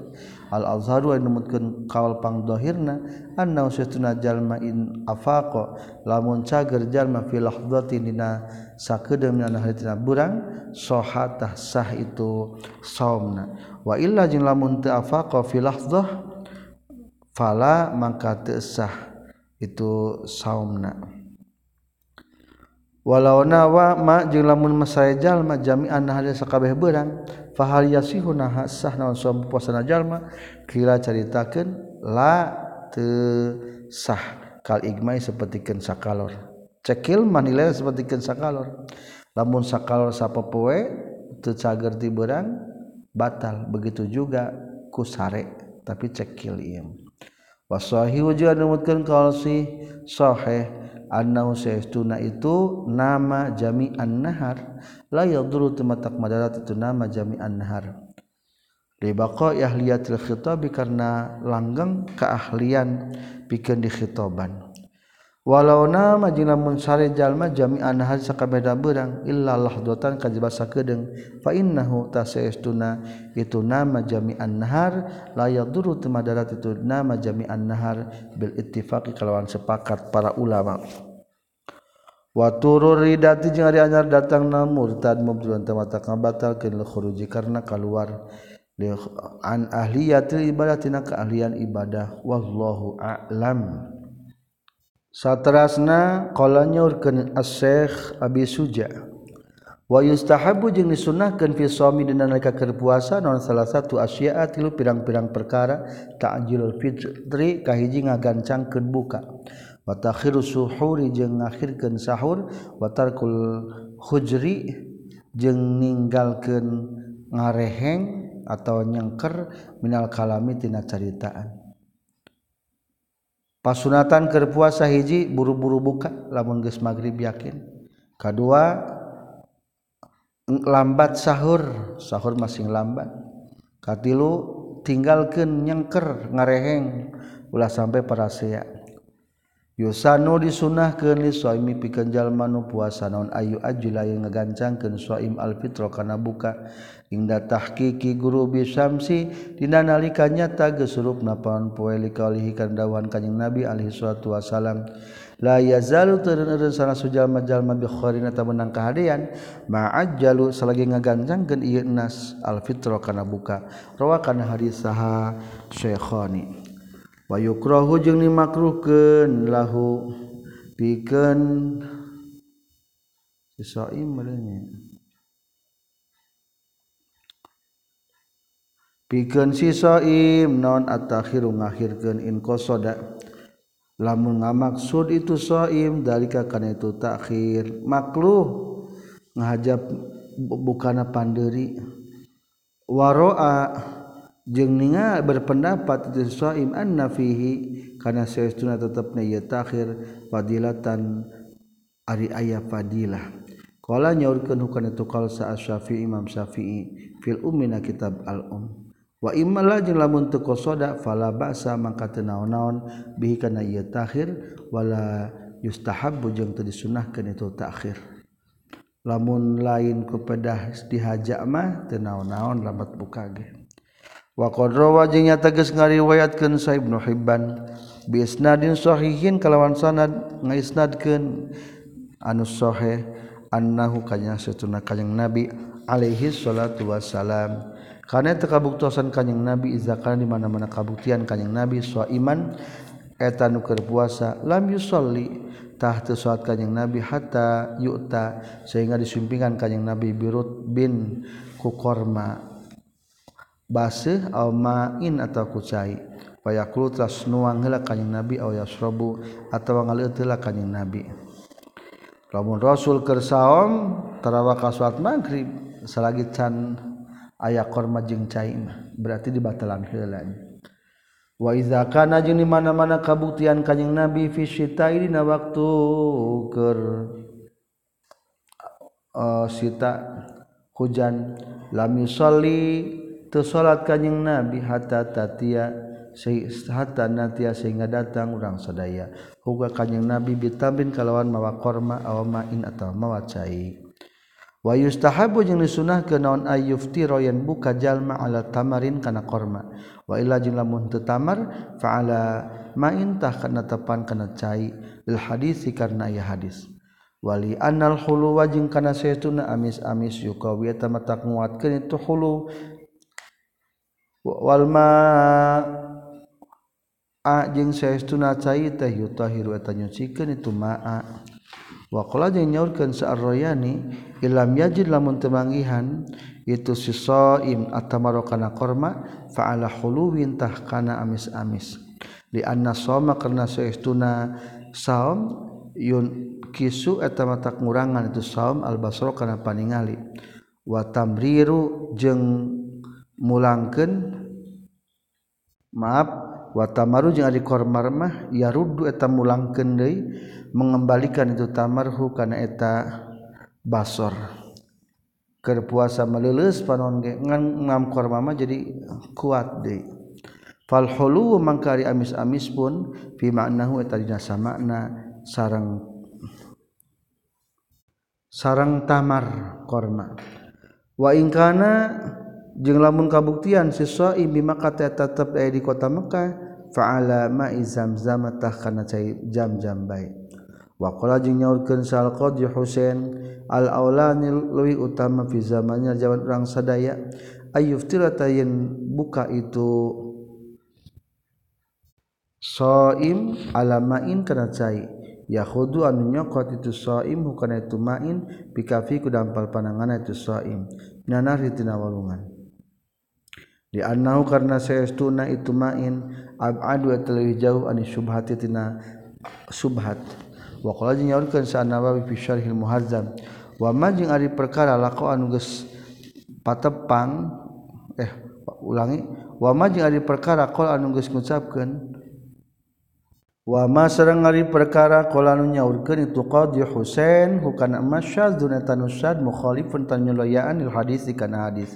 al azharu yang nemutkan kawal pangdohirna anna usyatuna jalma in afaqo lamun cager jalma fi lahdati dina sakedeum dina haritina burang soha sah itu saumna. Wa illa jeung lamun teu afaqo fi lahdah fala mangka teu sah itu saumna. walau nawa ma jeung lamun masaya jalma jami'an hade sakabeh beurang fahal yasihu nah sah naon som puasana jalma kira caritakeun la teu sah. Kal igmai sapertikeun sakalor. Cekil manilai sapertikeun sakalor. Lamun sakalor sapopoe teu cager ti beurang batal. Begitu juga kusare tapi cekil ieu. Wasahi wujuan numutkeun kalsi sahih. annauna itu nama jami'an nahar la yadurru tumatak madarat itu nama jami'an nahar libaqa ahliyatil khitabi karena langgeng keahlian pikeun di khitaban. walau nama jeung lamun sare jalma jami'an had sakabeda beurang illa lahdotan kajibat sakedeung fa innahu tasaestuna itu nama jami'an nahar la yadurru temadarat itu nama jami'an nahar bil ittifaqi kalawan sepakat para ulama. Wa turur ridati jeung ari anyar datang na murtad mubtilun tamata kabatalkeun khuruji karena kaluar. An ahliyati ibadah tina keahlian ibadah wallahu a'lam. Satrasna saterasnakala nyaurkan asekh Abi Suja. Wayustahabu jeung disunahkan suami dina nalika keur puasa non salah satu asya'a tilu pirang-pirang perkara ta'jilul fitri kahiji ngagancangkeun buka. Wa takhiru suhuri jeung ngakhirkeun sahur. Wa tarkul hujri jeung ninggalkeun ngareheng atau nyengker minal kalami tina caritaan. pasunatan keur puasa hiji buru-buru buka lamun geus magrib yakin. Kedua lambat sahur sahur masing lambat katilu tinggalkan nyengker ngareheng ulah sampai parasea. Yusanu disunnah ke suami pikenjal manu puasa naon Ayu ajila yang ngegancangkan suaim alfitro karena buka. Ingda tahkiki guru bisamsi dina nalika nyata gesurup napaon poe likaulihi kandawan kanjing Nabi alaihi salatu wasalam la yazalu tereureun sana sujalma jalma bi kharina tamenang menang ma ajalu salagi ngagancangkeun ieu nas alfitro kana buka. Rawakan hadis saha Syekhani. wayukrohu jeung dimakruhkeun lahu pikeun sisaim meureunnya pikeun sisaim non atakhiru ngakhirkeun in qasada lamun ngamaksud itu saim dalika kana itu takhir. Makruh ngahajab bukana panderi. Waroa jeung ningal berpendapat itu shaim anna fihi kana saestuna tetepna ieu takhir fadilatan ari aya fadilah. Qala nyaurkeun hukana itu qalsa asy-syafi'i imam syafi'i fil ummina kitab al-um wa imma jeung lamun teu qasada fala ba'sa mangka teu naon-naon bihi kana ieu takhir wala yustahabbu jeung teu disunahkeun itu takhir. Lamun lain kepada dihajak mah teu naon-naon lamat bukage wa qadra wajingnya tegas ngariwayatkeun sa Ibnu Hibban bi isnadin sahihin kalawan sanad ngaisnadkeun anu sahih annahu kanya satuna kanjing nabi alaihi salatu wassalam. Karena tekabuktosan kanyang nabi izakan di mana-mana kabuktian kanyang nabi iman eta nuker puasa lam yusolli tah teu salat kanjing nabi hatta yu'ta sehingga disumpingan kanjing nabi birut bin kukorma. basih au ma'in atau kucai. Fayaqulu tras nuang heula kanjing nabi au yasrabu atawa ngaleut heula kanjing nabi. Lamun rasul keur saom tarawah ka salat magrib salagi can aya korma jeung cai mah berarti dibatalan heula. Wa iza kana jeung di mana-mana kabuktian kanjing nabi fi syitai dina waktu keur uh, sita hujan lam yusalli salat kanyeng nabi hatta tatia hatta natia sehingga datang urang sadaya. Huga kanyeng nabi bitabin kalawan mawa korma awama in atau mawa cai. Wa yustahabu jeung disunahkeun naon ayyufti royan buka jalma ala tamarin kana korma. Wa illa jeung lamun teu tamar fa ala maintah kana tepan kana cai. Lil hadisi karena aya hadis. Wali anal hulu wajing kana saytuna amis-amis yukawi tamata nguatkeun itu hulu. walma jeung saestuna cai teh yutahiru eta nyucikeun itu ma'a wa qala jeung nyaurkeun sa'arroyani ilam yajid lamun temanggihan itu si saim atamaro kana korma fa'ala huluwin tah kana amis-amis. Li anna soma karna saestuna saum yun kisu eta mata ngurangan itu saum al basra kana paningali. Wa tamriru jeung mulangkeun maaf watamaru jeung ari kormar mah yaruddu eta mulangkeun deui mengembalikan itu tamarhu kana eta basor. Keur puasa panon ge ngan ngam korma mah jadi kuat deui. Fal hulu mangkari amis-amis pun fi ma'nahu eta dina samana sareng sareng tamar korma. Wa ingkana jeung lamun kabuktian siswa shaim maka tetap tetep aya di kota Mekah fa'ala ma'i zamzam tah kana cai jam-jam bae. Wa qala jeung nyaurkeun sal qadhi Husain al aulani luwi utama fi zamannya jaman urang sadaya ayyuf tayen buka itu Soim alamain kana cai. Yakhudu anu nyokot itu soim bukan itu ma'in bikafi ku dampal pananganna itu soim. Nanari tina walungan. dianau karena sayauna itu main abad lebih jauh an subhatitina subhat. Waunyakan sanawawi fil muhazam wama jeung ari perkara lako anuges patepang eh ulangi wama jeung ari perkara qol anuges ngucapkeun wama sareng ari perkara qol anu nyaurkeun itu qadhi Husain hukana masyadun tanusad mukhalifun tanyulayaan il hadis kana hadis.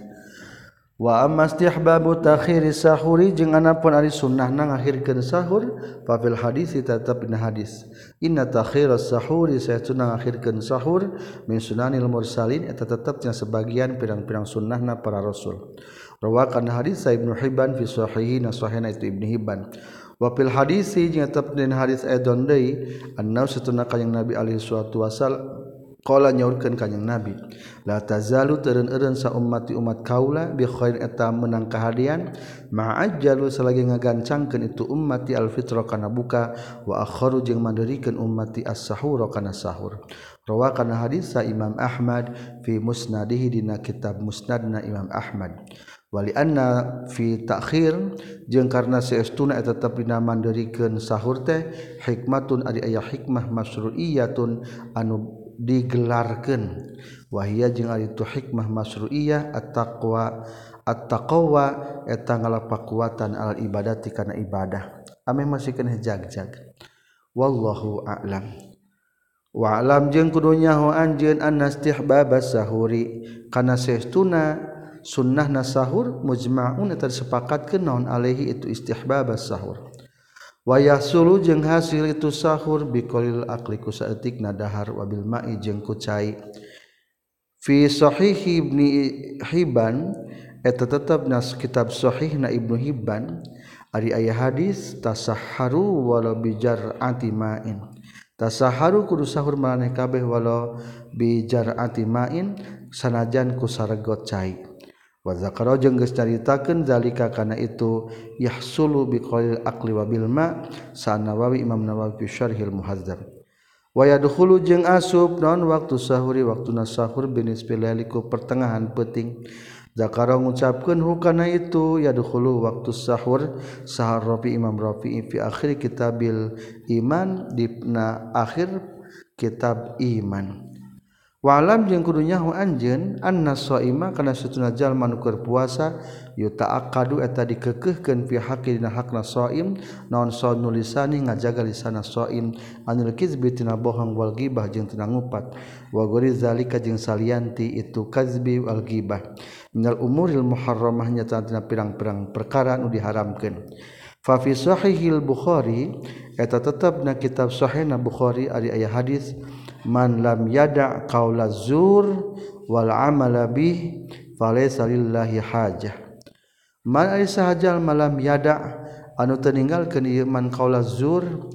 wa amastihbabu takhiri sahuri jeung anapun ari sunnah na ngakhirkeun sahur fa fil hadis tetep dina hadis. Inna takhiras sahuri sayatuna ngakhirkeun sahur min sunanil mursalin eta tetepnya sebagian pirang-pirang sunnahna para rasul. Rawakan hadis sa ibnu hibban fi sahihina sahihna itu ibnu hibban. Wapil hadisi jeung tetep dina hadis edon deui annahu satuna kanjing nabi alaihi salatu wasallam Kala nyaurkeun ka jeung Nabi, la tazalu teureun-eureun sa ummati umat kaula bi khair eta menang kahadian, ma'ajjalu salagi ngagancangkeun itu ummati al fitra kana buka wa akharu jeung mandeurikeun ummati as-sahur kana sahur. Rawa kana hadis sa Imam Ahmad fi musnadihi dina kitab Musnadna Imam Ahmad. Wali anna fi takhir jeung karena saestuna eta tetep dina mandeurikeun sahur teh hikmatun ari aya hikmah masruiyatun anu digelarkan wahia jeung ari itu hikmah masruiyah at-taqwa at-taqwa eta ngalapakuatan al ibadati kana ibadah. Ame masih kena jagjag. Wallahu a'lam. Wa alam jeung kudu nyaho anjeun annastihbabas sahuri. Kana saestuna sunnahna sahur mujma'un eta sepakat kenaon alaihi itu istihbabas sahur. wayah sulu jeung hasil itu sahur biqalil aqli ku saeutikna dahar wabil ma'i jeung ku cai. Fi sahih ibni hibban eta tetep nas kitab sahihna ibnu hibban ari aya hadis tasahharu walau bijar'ati ma'in. Tasaharu kudu sahur maneh kabeh walau bijar'ati ma'in sanajan ku saregot cai. wazakaro jeung geus caritakeun zalika kana itu yahsulu biqaulil aqli wa bil ma sanawawi imam nawawi fi syarhil muhazzab. Wa yadkhulu jeung asub non waktu sahuri waktuna sahur binis pilaliku pertengahan peuting. Zakara ngucapkeun hukana itu yadkhulu waktu sahur sahar rafi imam rafi fi akhir kitabil iman dipna akhir kitab iman. walam jeung kudunyahu anjeun anna shaima kana satuna jalma nu keur puasa yuta aqadu eta dikekeuhkeun fi haqqi dina hakna shaim naon saunu nulisani ngajaga lisana shaim anil kizbi tina bohong wal ghibah jeung tina ngupat. Wa gori zalika jeung salianti itu kazbi wal ghibah minal umuril muharramah nya tina pirang-pirang perkara nu diharamkeun. Fa fi sahihil bukhari eta tetep na kitab sahih na bukhari ari aya hadis man lam yada qaula zur wal amala bih falaysa lillahi hajah. Man ari sahajal malam yada anu teninggal keun ieu man qaula zur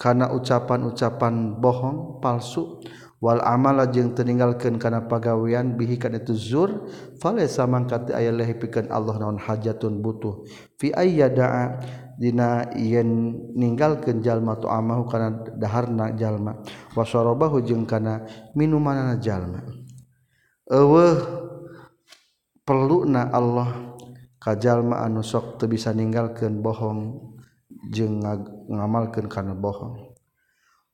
kana ucapan-ucapan bohong palsu wal amala jeung teninggalkeun kana pagawean bihi kana itu zur falaysa mangkat aya leh pikeun Allah naon hajatun butuh. Fi ayyada dina yen ninggalkeun jalma tu amahu kana daharna jalma. Wasorobahu jeung kana minumanana jalma. Eueuh perluna Allah ka jalma anu sok teu bisa ninggalkeun bohong jeung ngamalkeun kana bohong.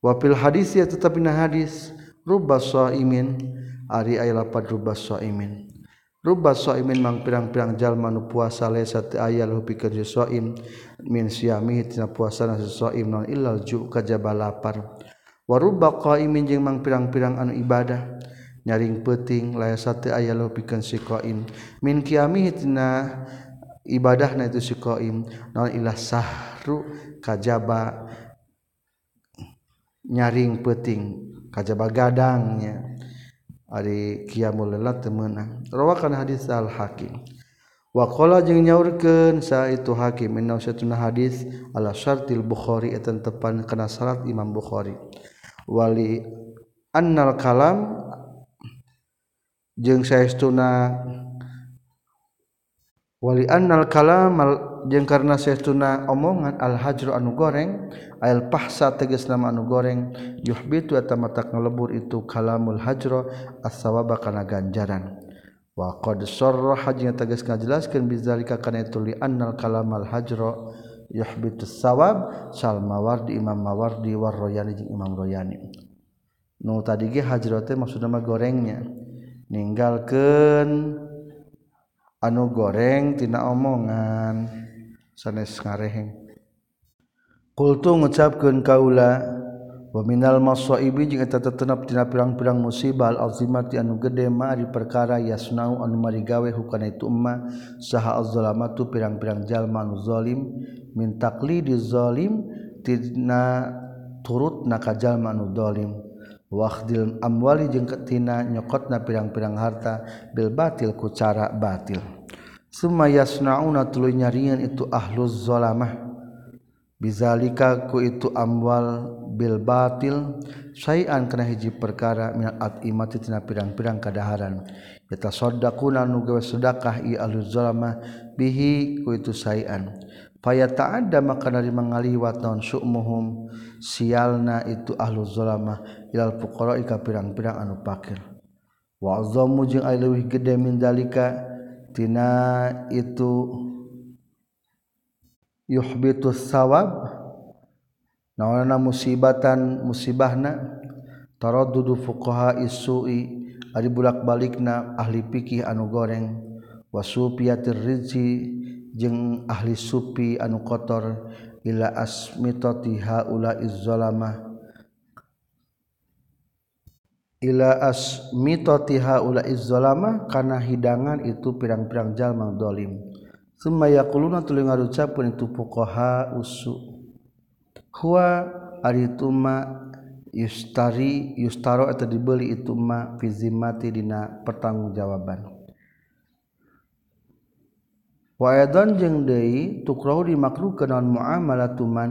Wa fil hadis ya tetep dina hadis rubba shaimin ari aya lapad rubba shaimin rubamin mang pirang-pirang jalmanu puasa lesat aya pikirsoim min siamitina puasa nasoim non illal ju kajaba lapar. Wa rubba qaimin jeung mang pirang-pirang anu ibadah nyaring peting lesat aya lu pikeun siqaim min kiamihitina ibadahna itu siqaim non ilah sahru kajaba nyaring peuting kajaba gadangnya. ari qiyamul lail teu meunang rawakan hadis al hakim wa qala jeung nyaurkeun sa itu hakim inna satuna hadis ala syartil bukhari eta tepan kana syarat imam bukhari. Wali annal kalam jeung saestuna wali annal kalam jeung karena saestuna omongan al hajru anu goreng al pahsa tegas nama anu goreng yuhbitu eta mata ngelebur itu kalamul hajro as-sawaba kana ganjaran. Wa qad sarraha jeung tegas ngajelaskeun bizalika kana itu li annal kalamal hajro yuhbitu sawab sal mawardi imam mawardi war royani jeung imam royani. Nu tadi ge hajro teh maksudna mah gorengnya. Ninggalkeun anu goreng tina omongan. Sanes ngareheng. Kultu ngucapkeun kaula wa minal masaibi jeung eta tetenap tina pirang-pirang musibah al azimati anu gede ma ari perkara yasnau anu mari gawe hukana itu emma. Saha az-zalamatu pirang-pirang jalma anu zalim. Min taqlidiz zalim tina turut na ka jalma anu zalim. wakdil amwali jeung ketina nyokotna pirang-pirang harta bil batil ku cara batil. Summa yasnauna tuluy nyarian itu ahluz zalamah bizalika ku itu amwal bil batil sayan kana hiji perkara min at imati tina pirang-pirang kadaharan. Eta sadaquna nu gawe sedekah i ahluz zalamah bihi ku itu sayan faya ta'adda maka dari mengaliwat naon syu'muhum sialna itu ahluz zalamah ilal fuqara ika pirang-pirang anu pakir. Wa azamu jeung ai leuwih gede min zalika tina itu yuhbitus sawab naonana musibatan musibahna taraddudu fuqaha isui ari bulak balikna ahli pikih anu goreng wasufiyatir rizqi jeung ahli supi anu kotor ila asmitati haula izzalamah ila asmitati haula izzalama kana hidangan itu pirang-pirang jalma dolim. Summa yaquluna tuluy ngarucapkeun itu fuqaha usu. Huwa ari yustari yustaro atau dibeli itu ma fi zimmati dina pertanggungjawaban. Wa adan jeung deui tukrahu dimakruhkeun naon muamalatuman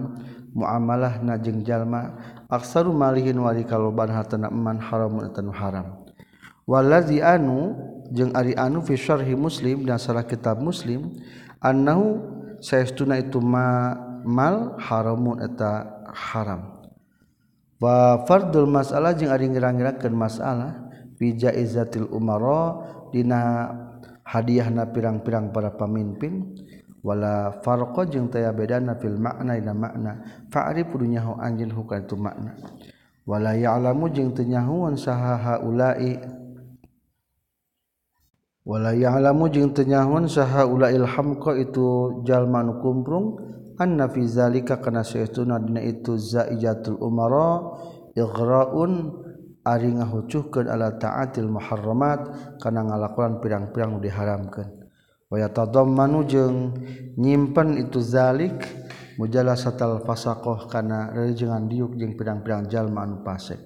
muamalah na jeung jalma aksaru malihin wali kaloban hartana eman haramun eta nu haram. Walazi anu jeung ari anu fi syarhi muslim dan salah kitab muslim annahu saestuna itu ma mal haramun eta haram. Wa fardul masalah jeung ari ngira-ngirakeun masalah fi jaizatil umara dina hadiahna pirang-pirang para pamimpin wala farqa jeung taya bedana fil makna dina makna fa'rif kudu nyaho anjeun hukana tu makna wala ya'lamu jeung teu nyahoan saha haula'i. Wala ya'lamu jeung teu nyahoan saha ulail hamqa itu jalma nu kumprung. Anna fi zalika kana saestuna dina itu zaijatul umara ighraun ari ngahucuhkeun ala ta'atil muharramat kana ngalakonan pirang-pirang diharamkeun. tadammanu jeung nyimpen itu zalik mujalasatal fasaqah kana rejengan diuk jeung pirang-pirang jalma anu pasek.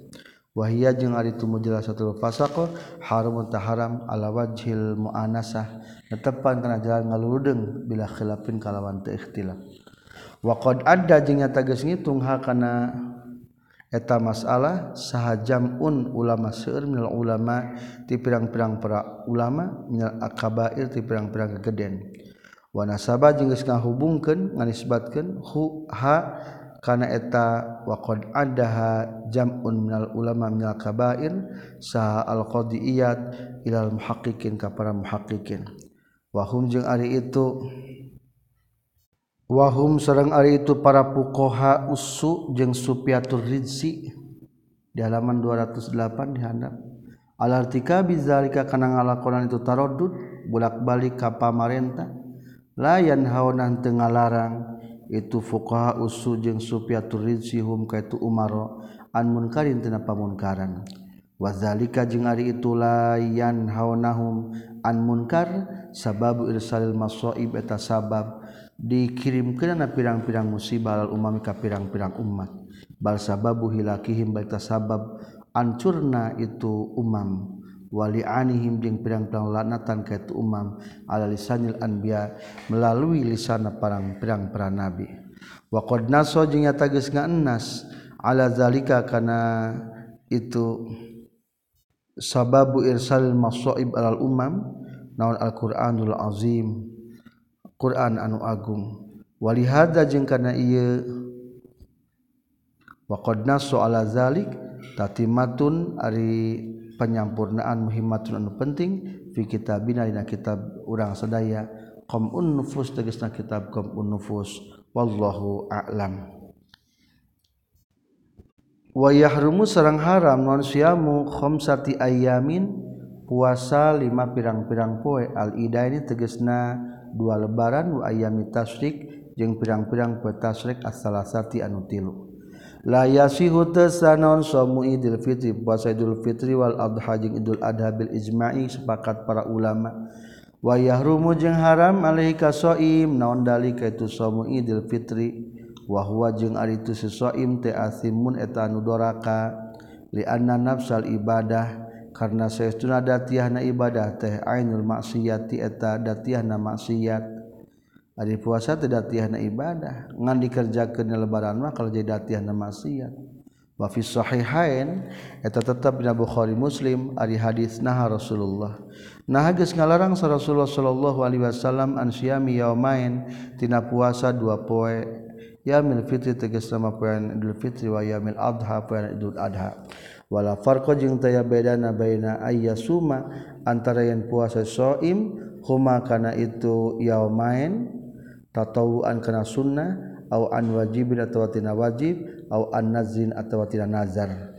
Wahia jeung ari itu mujalasatul fasaqah haramun taharam ala wajhil muanasah netepan kana jalan ngaludeng bila khilafin kalawan teu ikhtilaf. Wa qad adda jeung nyata geus ngitung ha kana eta masalah sahajam un ulama seueur minal ulama ti pirang-pirang para ulama minal akabair ti pirang-pirang kegeden wa nasaba jeung geus ngahubungkeun nganisbatkeun hu ha kana eta wa qad adaha jam'un minal ulama minal kabair saha al qadiyat ilal muhaqqiqin ka para muhaqqiqin. Wa hum jeung ari itu wahum serang hari itu para pukoha usu jeung supiatur rizzi. Di halaman 208 di handap alartika bizalika kana ngalakonan itu tarodud bulak-balik ka pamarentah. Layan haonan teu ngalarang itu fuqaha usu jeung supiatur rizzi hum ka itu umaro an munkarin tina pamunkaran wazalika jeung ari itu layan haonahum an munkar sabab irsalil masaib eta sabab dikirim ke pirang-pirang musibal umami ka pirang-pirang umat. Balsa babu hilakihim baita sabab ancurna itu umam. Wali anihim jeung pirang-pirang lanatan ka itu umam. Ala lisanil anbiya melalui lisana parang pirang-pirang nabi. Wa qad naso jeung nyata geus ngaanas ala zalika kana itu sababu irsalil masaib alal umam. Naon al-Qur'anul azim Quran anu Agungwalihada jeung karena ia naso ala zalik tatimatun ari penyampurnaan muhimmatun anu penting fi kitabina dina kitab urang sadaya. Qom unnufus tegasna kitab qom unnufus wallahu a'lam. Wa yahrumu sareng haram non siamu khamsati ayamin puasa lima pirang-pirang poe. Al ida ini tegasna dua lebaran wa ayami tasrik jeung pirang-pirang petasrik as-salasati anu tilu. La yasihu tasanon somu idul fitri puasa idul fitri wal adha jeung idul adha bil ijma'i sepakat para ulama. Wa yahrumu jeung haram alaihi kasoim naon dalika itu somu idul fitri? Wa huwa jeung ari itu sesoim teh asimun eta anu doraka li anna nafsal ibadah. karena saestuna datiahna ibadah teh ainul maksiati eta datiahna maksiat. Ari puasa teh datahna ibadah. Ngan dikerjakeun lebaran mah kalau jadi datahna maksiat. Wa fi sahihain eta tetep dina Bukhari Muslim ari hadis nah Rasulullah. Nah geus ngalarang sa Rasulullah sallallahu alaihi wasallam an syami yaumain tina puasa dua poe. Yaumil fitri tegas sama poe Idul Fitri wa yaumil adha poe Idul Adha. Wala farqa jeung taya bedana baina ayyasuma antara yang puasa shaim huma kana itu yaumain tatawuan kana sunnah au an wajibin atau tina wajib au an nazin atau tina nazar.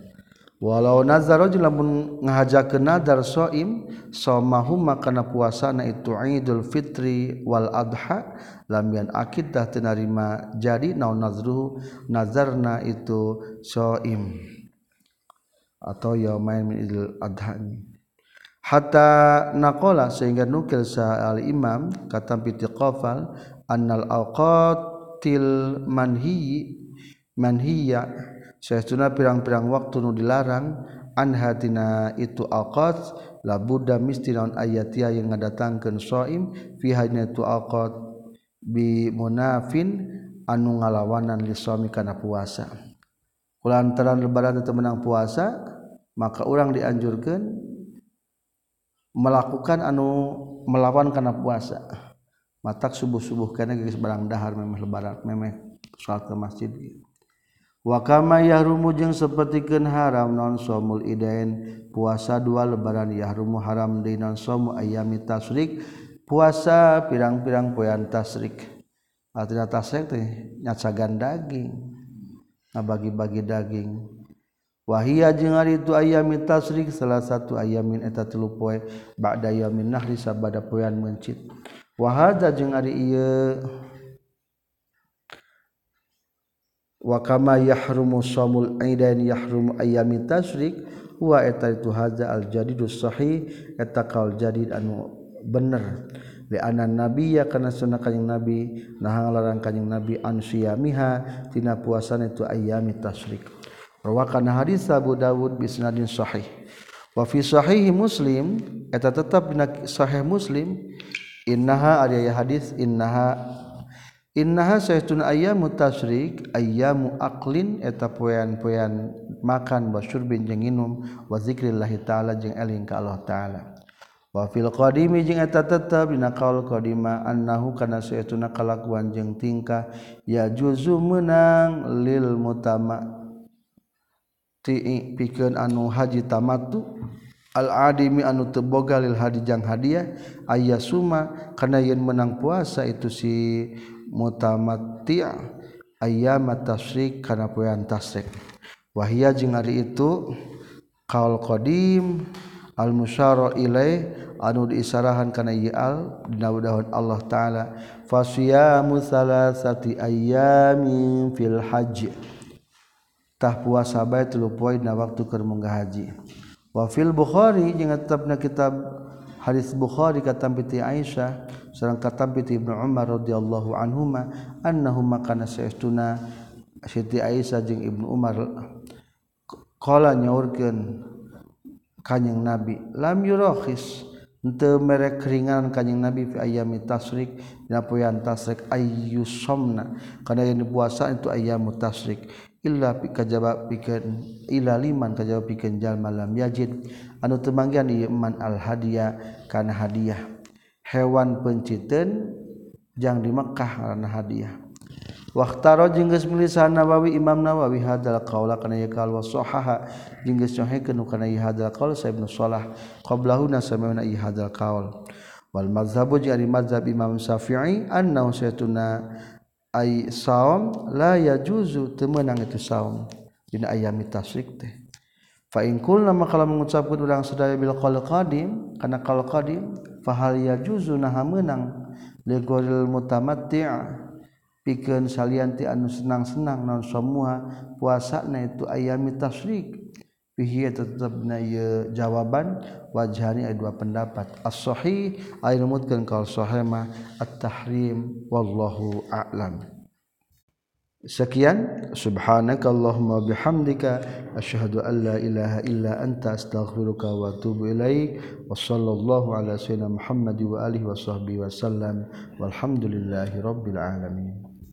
Walau nazar rajul lamun ngahajakeun nazar shaim somahu makana puasana itu Idul Fitri wal Adha lam yan akid jadi naon nazruhu nazarna itu shaim atau yaumain min Idul Adha hatta naqala sehingga nukil sa al imam kata piti qafal annal awqatil manhi manhiya. Saestuna pirang-pirang waktu nu dilarang anha tina itu awqat la budda misti ayatia yang ngadatangkeun shaim fi hadina itu awqat bi munafin anu ngalawanan li shaumi kana puasa. Kulantaran lebaran itu menang puasa maka orang dianjurkan melakukan anu melawan karena puasa. Matak subuh-subuh karena geus barang dahar memeh lebaran memeh salat ke masjid. Wa kama yahrumu jeung sapertikeun haram non somul idain puasa dua lebaran yahrumu haram di non somu ayami tasrik puasa pirang-pirang poean tasrik. Artinya tasrik teh nyacagan daging ngabagi-bagi daging. wahia jeung ari itu ayamin tasrik salah satu ayamin eta tilu poe ba'da yamin nahri sabada poean mencit. Wa hadza jeung ari ieu. Wa kama yahrumu shamul aidain yahrumu ayamin tasrik wa eta itu hadza al jadidus sahih eta kaul jadid anu bener. Li anna nabiyya kana sunnah kanjing nabi nah ngalarang kanjing nabi an siyamiha tina puasana itu ayami tasrik. Rawakan hadis Abu Dawud bi sanadin sahih. Wa fi sahihi Muslim eta tetap dina sahih Muslim innaha ari hadis innaha innaha saytun ayyamu tasrik ayyamu aqlin eta poean-poean makan wa syurbin jeung minum wa zikrillah taala jeung eling ka Allah taala. Wa fil qadimi jeung eta tetap dina qaul qadima annahu kana saytuna kalakuan jeung tingkah ya juzu menang lil mutama' pikeun anu haji tamattu al-adimi anu teu boga lil hadijang hadiah aya suma kana yen menang puasa itu si mutamatti ayyam tasrik kana poean tasrik. Wahia jeung ari itu qaul qadim al musyara ilai anu diisarahan kana ieu al dina daun Allah taala fasiyamu salasati ayyamin fil haji. Tah puasa bae 3 poe na waktu keur munggah haji. Wafil Bukhari jeung tetapna kitab hadis Bukhari kata piti Aisyah sareng kata piti Ibnu Umar radhiyallahu anhuma annahuma kana saestuna Siti Aisyah jeung Ibnu Umar qala nyaurkeun kanjing Nabi lam yurakhis. Henteu merek ringan kanjing Nabi fi ayami tasrik dina poean tasrik ayyusomna kana yang puasa itu ayam tasrik illa kajaba pikeun ila liman kajaba pikeun jalma lam yajid. Anu teu manggihan ieu man al hadiah kana hadiah. Hewan penciteun jangan di Mekkah karena hadiah. Waktaro jengges milisan nawawi Imam Nawawi hadal kaula kana ya kal wasohaha jengges nyohekeun kana ieu hadal kaul sa Ibnu Shalah qablahu nasamana ieu hadal kaul wal mazhabu jari mazhab Imam Syafi'i anna saytuna ay saum la yajuzu temenang itu saum. Dina ayami tasrik teh. Fa in kulna maka mengucapkeun urang sadaya bil qaul qadim kana qaul qadim fa hal yajuzu naha meunang li ghairil mutamatti' pikeun salian ti anu senang-senang non semua puasana itu ayami tasrik. Fihi tetepna ye jawaban. Wajhani ada dua pendapat. As-sahih ay numutkeun kaul sahih at-tahrim wallahu a'lam. Sekian. Subhanakallahumma bihamdika asyhadu an la ilaha illa anta astaghfiruka wa atubu ilaik. Wa sallallahu ala sayyidina Muhammad wa alihi wa sahbihi wasallam walhamdulillahi rabbil alamin